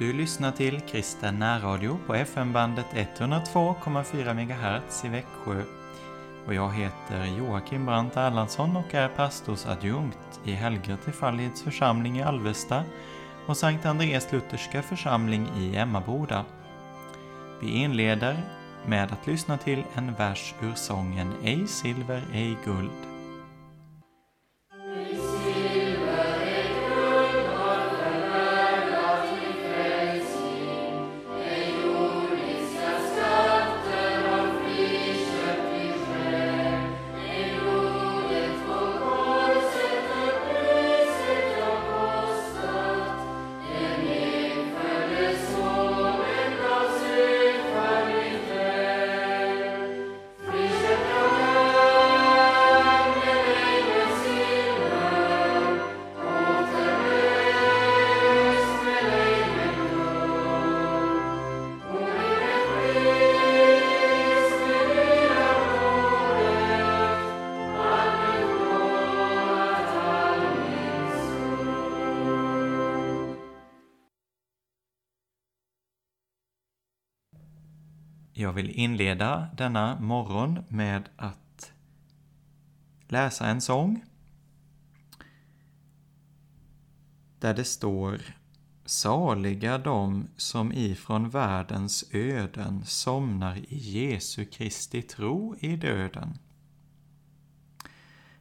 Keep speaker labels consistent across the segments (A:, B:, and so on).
A: Du lyssnar till Kristen närradio på FM-bandet 102,4 MHz i Växjö. Och jag heter Joakim Brandt Erlandsson och är pastorsadjunkt i Helge Trefaldighets församling i Alvesta och Sankt Andreas Lutherska församling i Emmaboda. Vi inleder med att lyssna till en vers ur sången Ej silver, ej guld. Jag vill inleda denna morgon med att läsa en sång där det står Saliga de som ifrån världens öden somnar i Jesu Kristi tro i döden.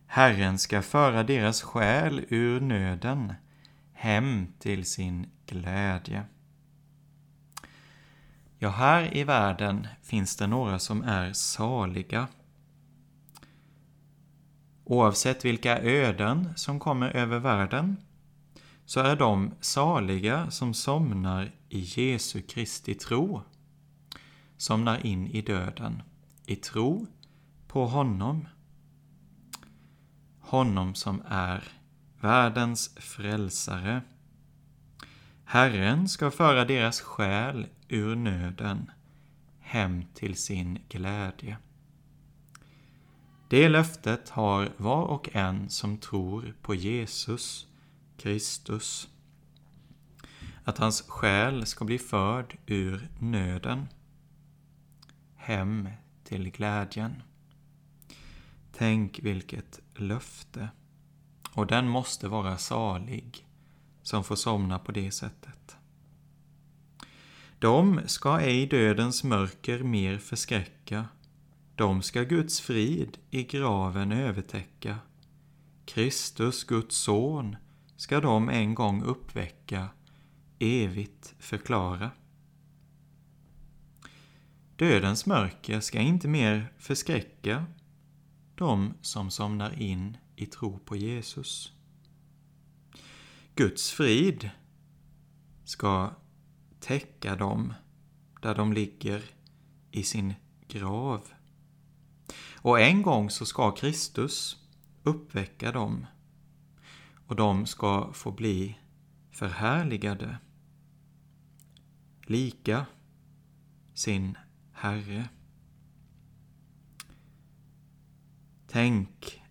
A: Herren ska föra deras själ ur nöden hem till sin glädje. Ja, här i världen finns det några som är saliga. Oavsett vilka öden som kommer över världen så är de saliga som somnar i Jesu Kristi tro. Somnar in i döden i tro på honom. Honom som är världens frälsare. Herren ska föra deras själ ur nöden hem till sin glädje. Det löftet har var och en som tror på Jesus Kristus. Att hans själ ska bli förd ur nöden hem till glädjen. Tänk vilket löfte. Och den måste vara salig som får somna på det sättet. De ska ej dödens mörker mer förskräcka, de ska Guds frid i graven övertäcka. Kristus, Guds son, ska de en gång uppväcka, evigt förklara. Dödens mörker ska inte mer förskräcka de som somnar in i tro på Jesus. Guds frid ska täcka dem där de ligger i sin grav. Och en gång så ska Kristus uppväcka dem och de ska få bli förhärligade, lika sin Herre. Tänk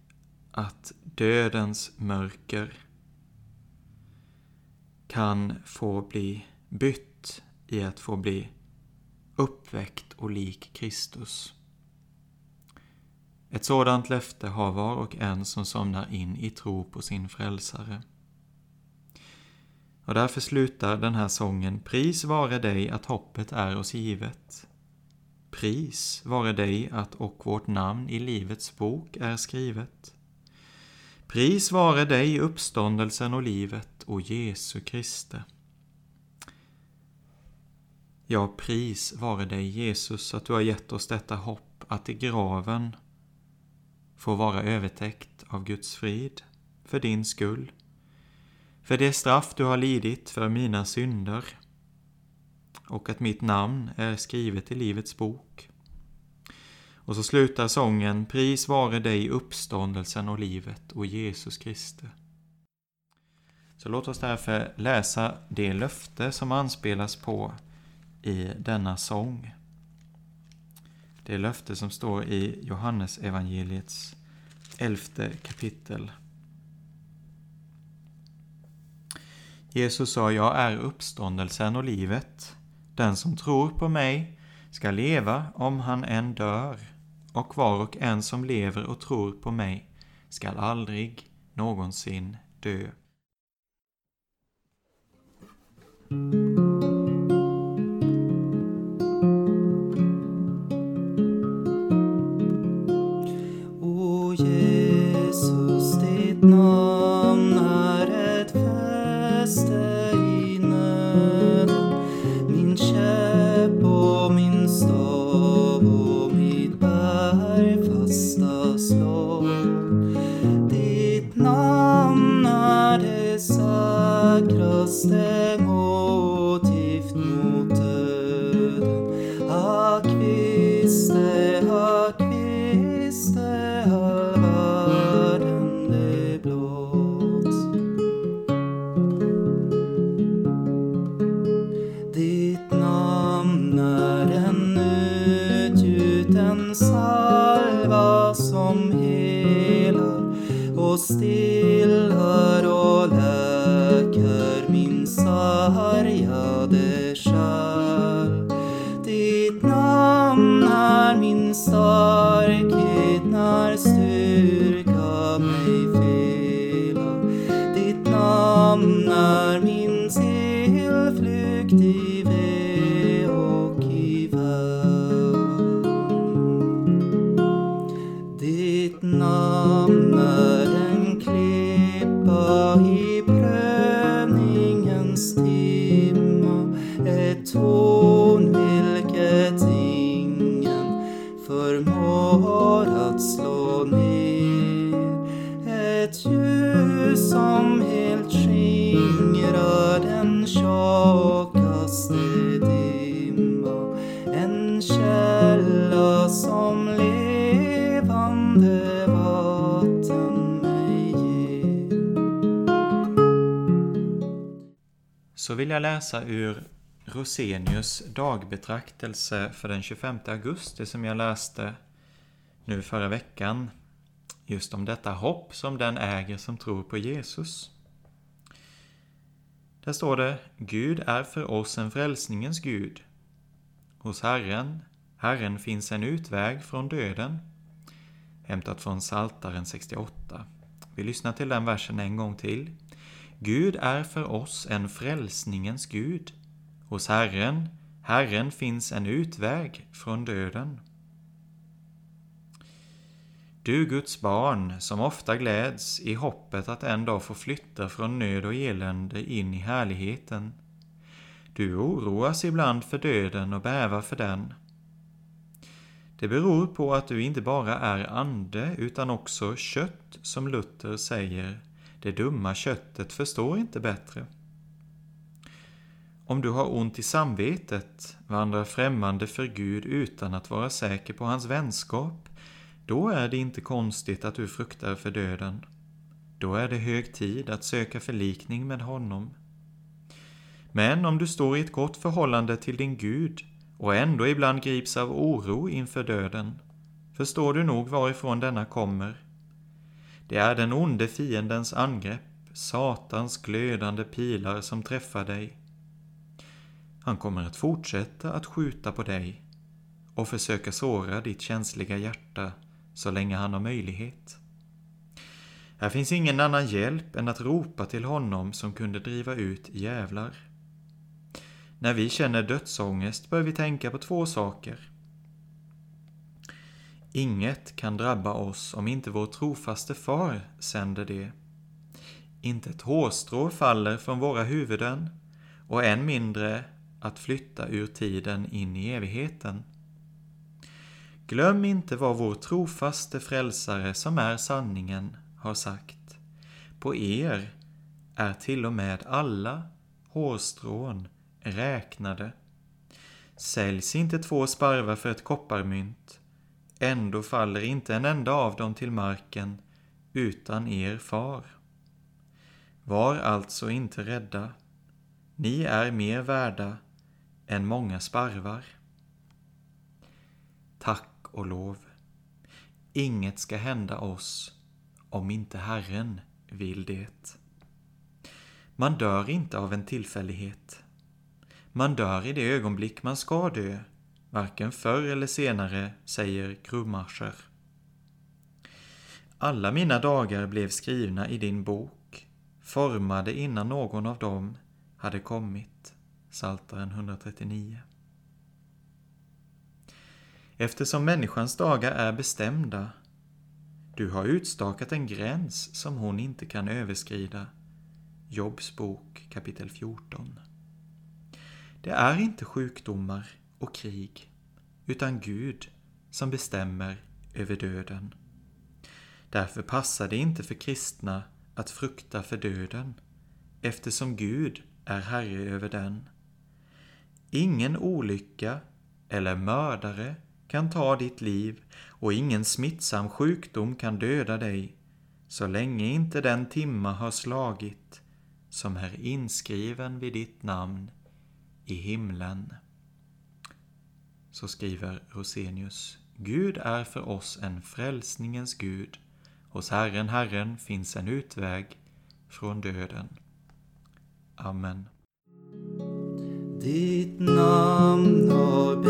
A: att dödens mörker kan få bli bytt i att få bli uppväckt och lik Kristus. Ett sådant löfte har var och en som somnar in i tro på sin frälsare. Och därför slutar den här sången Pris vare dig att hoppet är oss givet. Pris vare dig att och vårt namn i Livets bok är skrivet. Pris vare dig uppståndelsen och livet och Jesu Kriste. Ja, pris vare dig Jesus att du har gett oss detta hopp att i graven få vara övertäckt av Guds frid för din skull, för det straff du har lidit för mina synder och att mitt namn är skrivet i Livets bok. Och så slutar sången Pris vare dig uppståndelsen och livet och Jesus Kriste. Så låt oss därför läsa det löfte som anspelas på i denna sång. Det löfte som står i Johannes evangeliets elfte kapitel. Jesus sa, jag är uppståndelsen och livet. Den som tror på mig ska leva om han än dör, och var och en som lever och tror på mig skall aldrig någonsin dö. Jag läsa ur Rosenius dagbetraktelse för den 25 augusti som jag läste nu förra veckan. Just om detta hopp som den äger som tror på Jesus. Där står det Gud är för oss en frälsningens Gud. Hos Herren, Herren finns en utväg från döden. Hämtat från Saltaren 68. Vi lyssnar till den versen en gång till. Gud är för oss en frälsningens Gud. Hos Herren, Herren finns en utväg från döden. Du Guds barn, som ofta gläds i hoppet att en dag få flytta från nöd och elände in i härligheten. Du oroas ibland för döden och bävar för den. Det beror på att du inte bara är ande utan också kött, som Luther säger. Det dumma köttet förstår inte bättre. Om du har ont i samvetet, vandrar främmande för Gud utan att vara säker på hans vänskap, då är det inte konstigt att du fruktar för döden. Då är det hög tid att söka förlikning med honom. Men om du står i ett gott förhållande till din Gud och ändå ibland grips av oro inför döden, förstår du nog varifrån denna kommer. Det är den onde fiendens angrepp, Satans glödande pilar som träffar dig. Han kommer att fortsätta att skjuta på dig och försöka såra ditt känsliga hjärta så länge han har möjlighet. Här finns ingen annan hjälp än att ropa till honom som kunde driva ut djävlar. När vi känner dödsångest bör vi tänka på två saker. Inget kan drabba oss om inte vår trofaste far sänder det. Inte ett hårstrå faller från våra huvuden och än mindre att flytta ur tiden in i evigheten. Glöm inte vad vår trofaste frälsare som är sanningen har sagt. På er är till och med alla hårstrån räknade. Säljs inte två sparvar för ett kopparmynt, ändå faller inte en enda av dem till marken utan er far. Var alltså inte rädda. Ni är mer värda än många sparvar. Tack och lov. Inget ska hända oss om inte Herren vill det. Man dör inte av en tillfällighet. Man dör i det ögonblick man ska dö, varken förr eller senare, säger Grummacher. Alla mina dagar blev skrivna i din bok, formade innan någon av dem hade kommit. Psaltaren 139. Eftersom människans dagar är bestämda, du har utstakat en gräns som hon inte kan överskrida. Jobs bok kapitel 14. Det är inte sjukdomar och krig, utan Gud som bestämmer över döden. Därför passar det inte för kristna att frukta för döden, eftersom Gud är herre över den. Ingen olycka eller mördare kan ta ditt liv och ingen smittsam sjukdom kan döda dig så länge inte den timma har slagit som är inskriven vid ditt namn i himlen. Så skriver Rosenius. Gud är för oss en frälsningens Gud. Hos Herren, Herren finns en utväg från döden. Amen.
B: Ditt namn har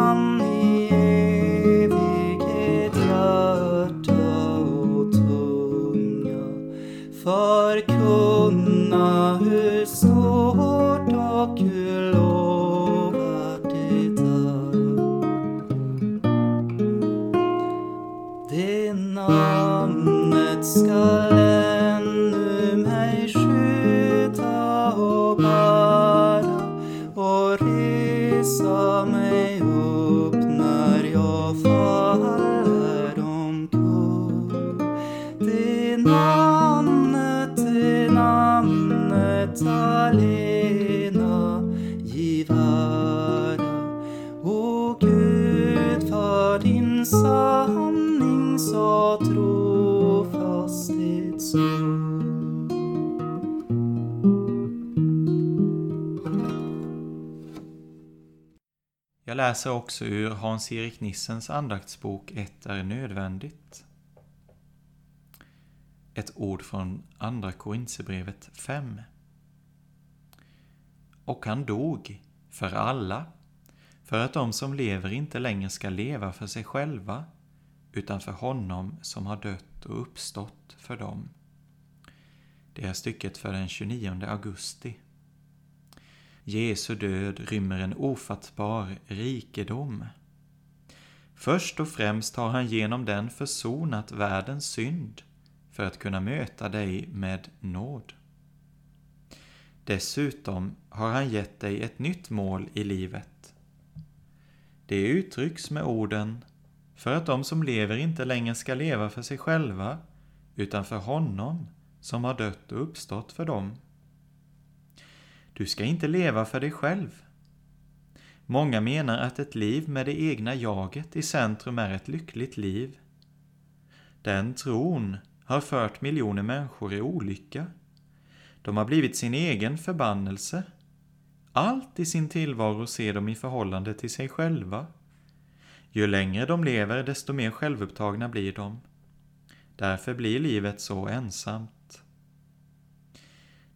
B: Han i evighet hjärta och tunga. Förkunna hur Jag
A: läser också ur Hans-Erik Nissens andaktsbok Ett är nödvändigt. Ett ord från Andra Korinthierbrevet 5. Och han dog för alla, för att de som lever inte längre ska leva för sig själva, utan för honom som har dött och uppstått för dem. Det är stycket för den 29 augusti. Jesu död rymmer en ofattbar rikedom. Först och främst har han genom den försonat världens synd för att kunna möta dig med nåd. Dessutom har han gett dig ett nytt mål i livet. Det uttrycks med orden för att de som lever inte längre ska leva för sig själva utan för honom som har dött och uppstått för dem. Du ska inte leva för dig själv. Många menar att ett liv med det egna jaget i centrum är ett lyckligt liv. Den tron har fört miljoner människor i olycka. De har blivit sin egen förbannelse. Allt i sin tillvaro ser de i förhållande till sig själva. Ju längre de lever, desto mer självupptagna blir de. Därför blir livet så ensamt.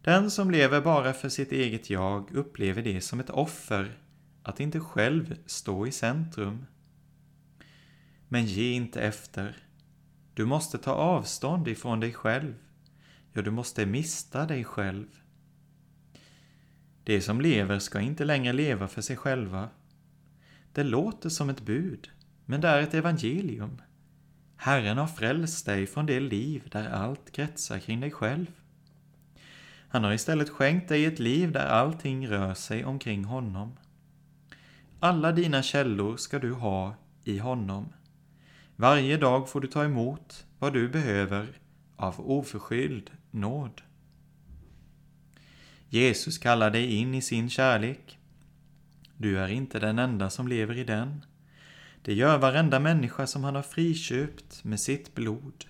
A: Den som lever bara för sitt eget jag upplever det som ett offer att inte själv stå i centrum. Men ge inte efter. Du måste ta avstånd ifrån dig själv. Ja, du måste mista dig själv. De som lever ska inte längre leva för sig själva. Det låter som ett bud, men det är ett evangelium. Herren har frälst dig från det liv där allt kretsar kring dig själv. Han har istället skänkt dig ett liv där allting rör sig omkring honom. Alla dina källor ska du ha i honom. Varje dag får du ta emot vad du behöver av oförskylld nåd. Jesus kallar dig in i sin kärlek. Du är inte den enda som lever i den. Det gör varenda människa som han har friköpt med sitt blod.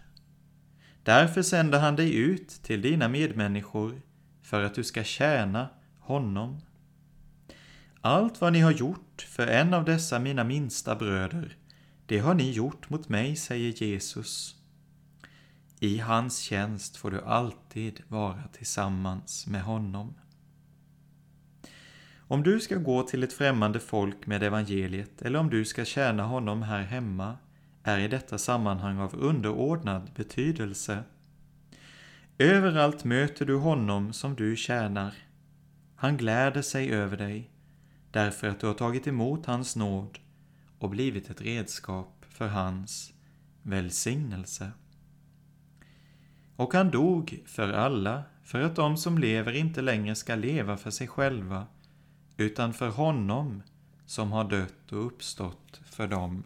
A: Därför sänder han dig ut till dina medmänniskor för att du ska tjäna honom. Allt vad ni har gjort för en av dessa mina minsta bröder, det har ni gjort mot mig, säger Jesus. I hans tjänst får du alltid vara tillsammans med honom. Om du ska gå till ett främmande folk med evangeliet eller om du ska tjäna honom här hemma är i detta sammanhang av underordnad betydelse. Överallt möter du honom som du tjänar. Han gläder sig över dig därför att du har tagit emot hans nåd och blivit ett redskap för hans välsignelse. Och han dog för alla, för att de som lever inte längre ska leva för sig själva, utan för honom som har dött och uppstått för dem.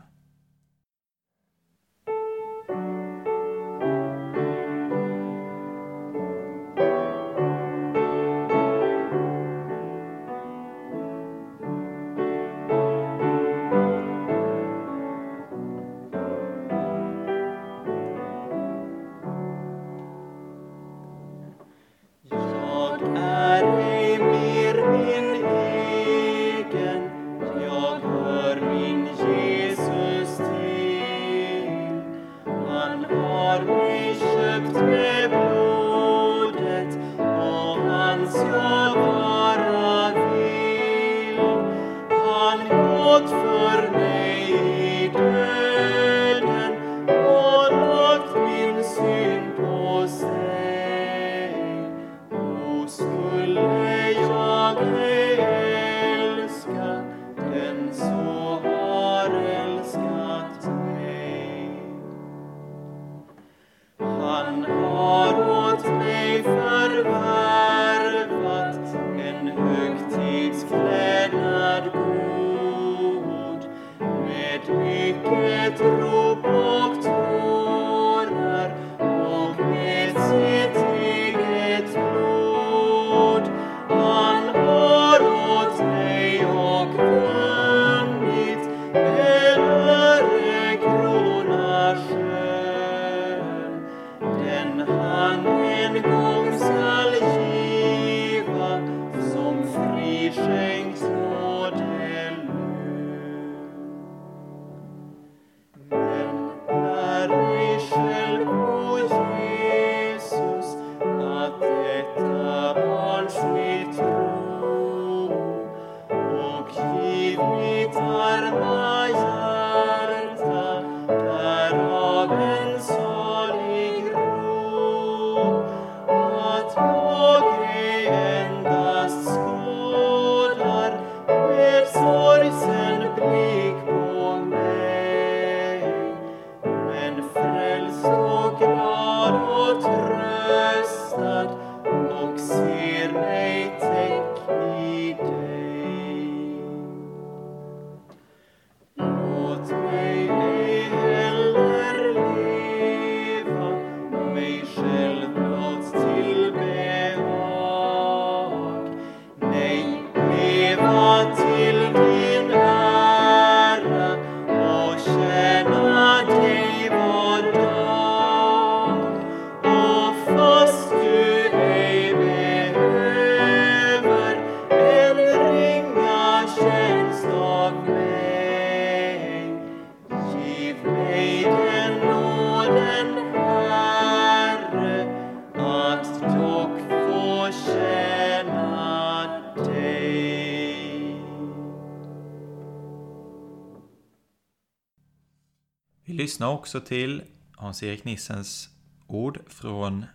A: Vi lyssnar också till Hans-Erik Nissens ord från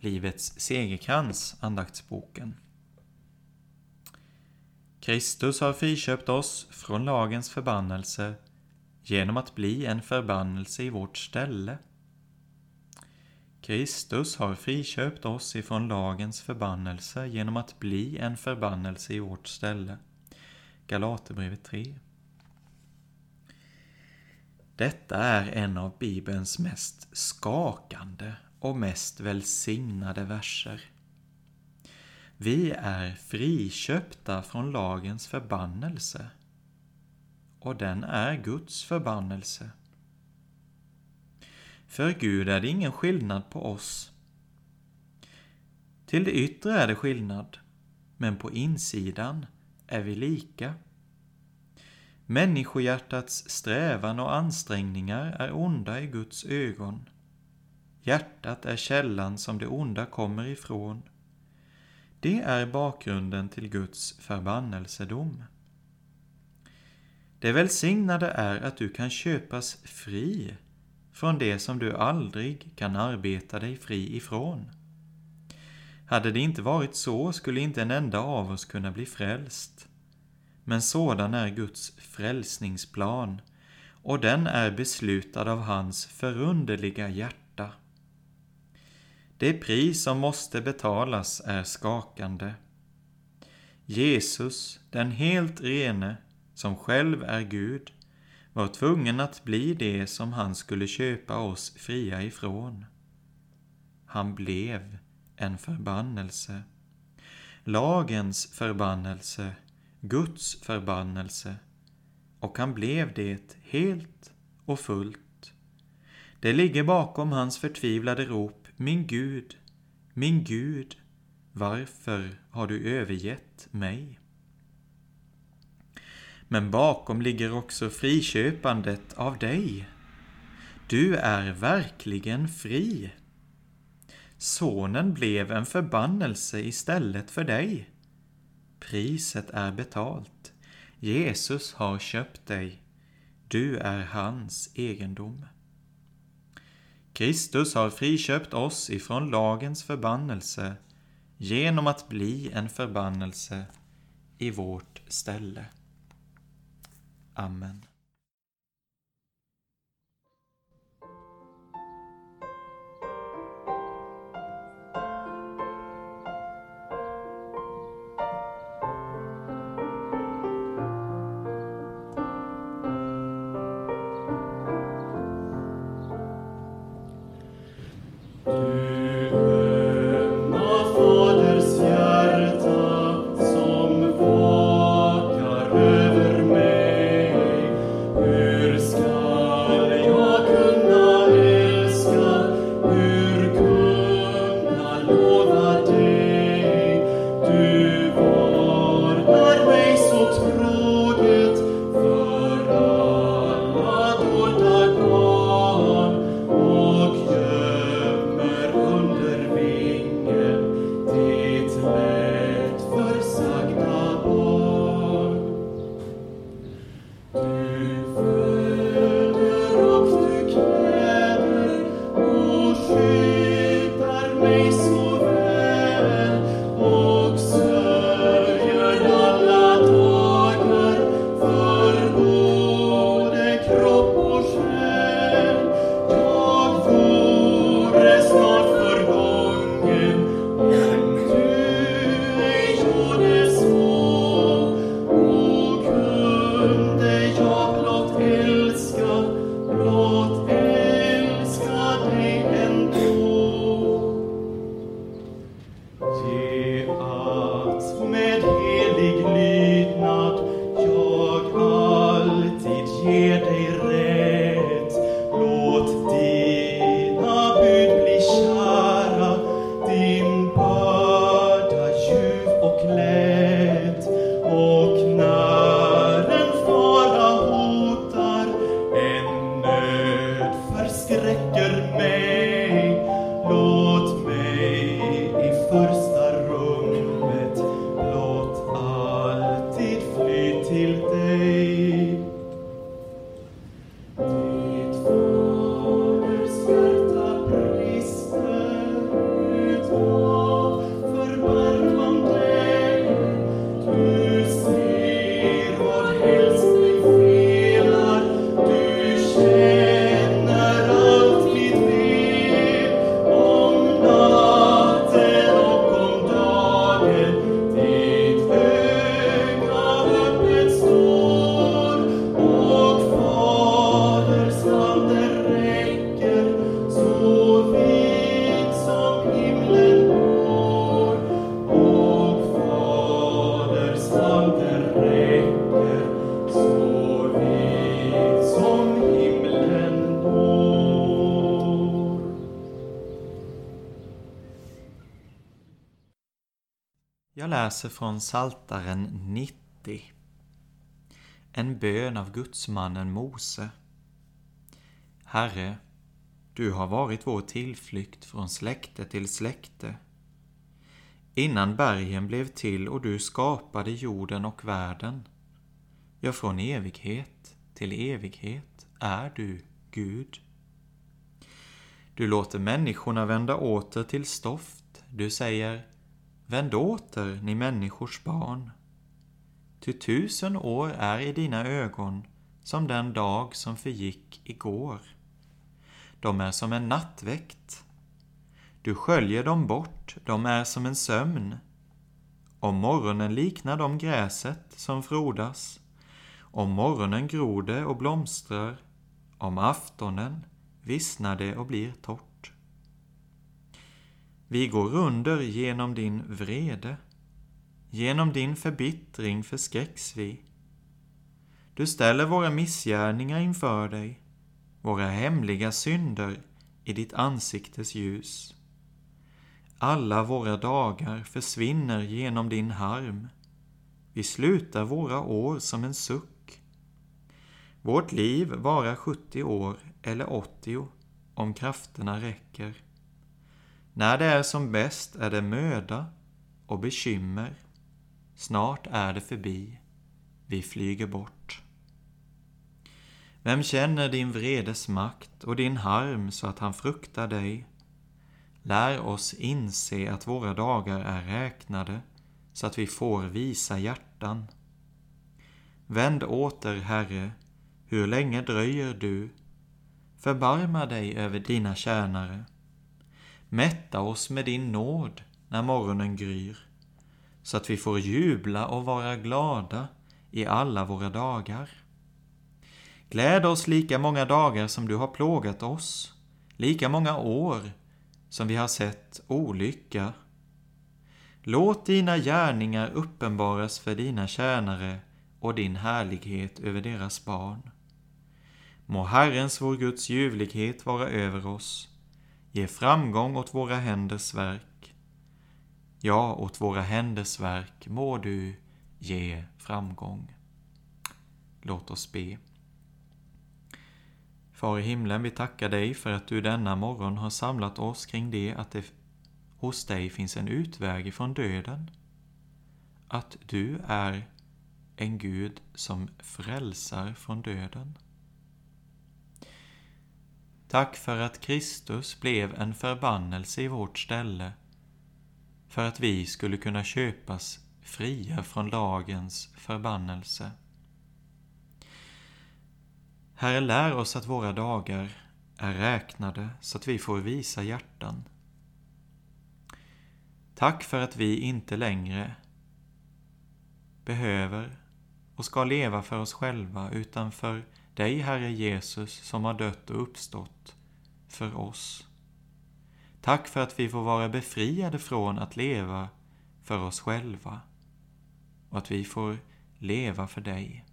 A: Livets segerkrans, andaktsboken. Kristus har friköpt oss från lagens förbannelse genom att bli en förbannelse i vårt ställe. Kristus har friköpt oss ifrån lagens förbannelse genom att bli en förbannelse i vårt ställe. Galaterbrevet 3. Detta är en av Bibelns mest skakande och mest välsignade verser. Vi är friköpta från lagens förbannelse och den är Guds förbannelse. För Gud är det ingen skillnad på oss. Till det yttre är det skillnad, men på insidan är vi lika. Människohjärtats strävan och ansträngningar är onda i Guds ögon. Hjärtat är källan som det onda kommer ifrån. Det är bakgrunden till Guds förbannelsedom. Det välsignade är att du kan köpas fri från det som du aldrig kan arbeta dig fri ifrån. Hade det inte varit så skulle inte en enda av oss kunna bli frälst. Men sådan är Guds frälsningsplan och den är beslutad av hans förunderliga hjärta. Det pris som måste betalas är skakande. Jesus, den helt rene, som själv är Gud, var tvungen att bli det som han skulle köpa oss fria ifrån. Han blev en förbannelse. Lagens förbannelse, Guds förbannelse, och han blev det helt och fullt. Det ligger bakom hans förtvivlade rop, min Gud, min Gud, varför har du övergett mig? Men bakom ligger också friköpandet av dig. Du är verkligen fri. Sonen blev en förbannelse istället för dig. Priset är betalt. Jesus har köpt dig. Du är hans egendom. Kristus har friköpt oss ifrån lagens förbannelse genom att bli en förbannelse i vårt ställe. Amen. Läser från Saltaren 90. En bön av gudsmannen Mose. Herre, du har varit vår tillflykt från släkte till släkte. Innan bergen blev till och du skapade jorden och världen. Ja, från evighet till evighet är du Gud. Du låter människorna vända åter till stoft. Du säger Vänd åter, ni människors barn. Ty tusen år är i dina ögon som den dag som förgick igår. De är som en nattväkt. Du sköljer dem bort, de är som en sömn. Om morgonen liknar de gräset som frodas. Om morgonen gror det och blomstrar. Om aftonen vissnar det och blir torrt. Vi går under genom din vrede. Genom din förbittring förskräcks vi. Du ställer våra missgärningar inför dig, våra hemliga synder i ditt ansiktes ljus. Alla våra dagar försvinner genom din harm. Vi slutar våra år som en suck. Vårt liv varar 70 år eller 80 om krafterna räcker. När det är som bäst är det möda och bekymmer. Snart är det förbi. Vi flyger bort. Vem känner din vredes makt och din harm så att han fruktar dig? Lär oss inse att våra dagar är räknade så att vi får visa hjärtan. Vänd åter, Herre, hur länge dröjer du? Förbarma dig över dina tjänare. Mätta oss med din nåd när morgonen gryr, så att vi får jubla och vara glada i alla våra dagar. Gläd oss lika många dagar som du har plågat oss, lika många år som vi har sett olycka. Låt dina gärningar uppenbaras för dina tjänare och din härlighet över deras barn. Må Herrens, vår Guds ljuvlighet vara över oss. Ge framgång åt våra händers verk. Ja, åt våra händers verk må du ge framgång. Låt oss be. Far i himlen, vi tackar dig för att du denna morgon har samlat oss kring det att det hos dig finns en utväg ifrån döden. Att du är en Gud som frälsar från döden. Tack för att Kristus blev en förbannelse i vårt ställe, för att vi skulle kunna köpas fria från lagens förbannelse. Herre, lär oss att våra dagar är räknade så att vi får visa hjärtan. Tack för att vi inte längre behöver och ska leva för oss själva utan för dig, Herre Jesus, som har dött och uppstått för oss. Tack för att vi får vara befriade från att leva för oss själva och att vi får leva för dig.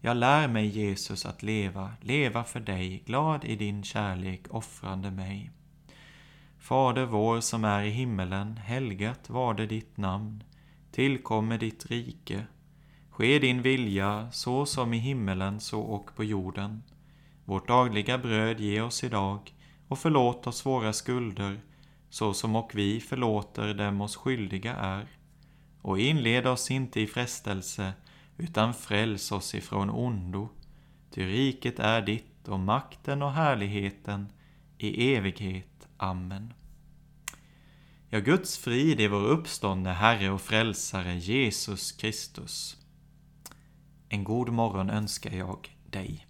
A: Jag lär mig, Jesus, att leva, leva för dig, glad i din kärlek, offrande mig. Fader vår som är i himmelen, helgat varde ditt namn. Tillkommer ditt rike. Ske din vilja, så som i himmelen, så och på jorden. Vårt dagliga bröd ge oss idag och förlåt oss våra skulder, så som och vi förlåter dem oss skyldiga är. Och inled oss inte i frestelse, utan fräls oss ifrån ondo. Ty riket är ditt och makten och härligheten i evighet. Amen. Ja, Guds frid är vår uppståndne Herre och Frälsare Jesus Kristus. En god morgon önskar jag dig.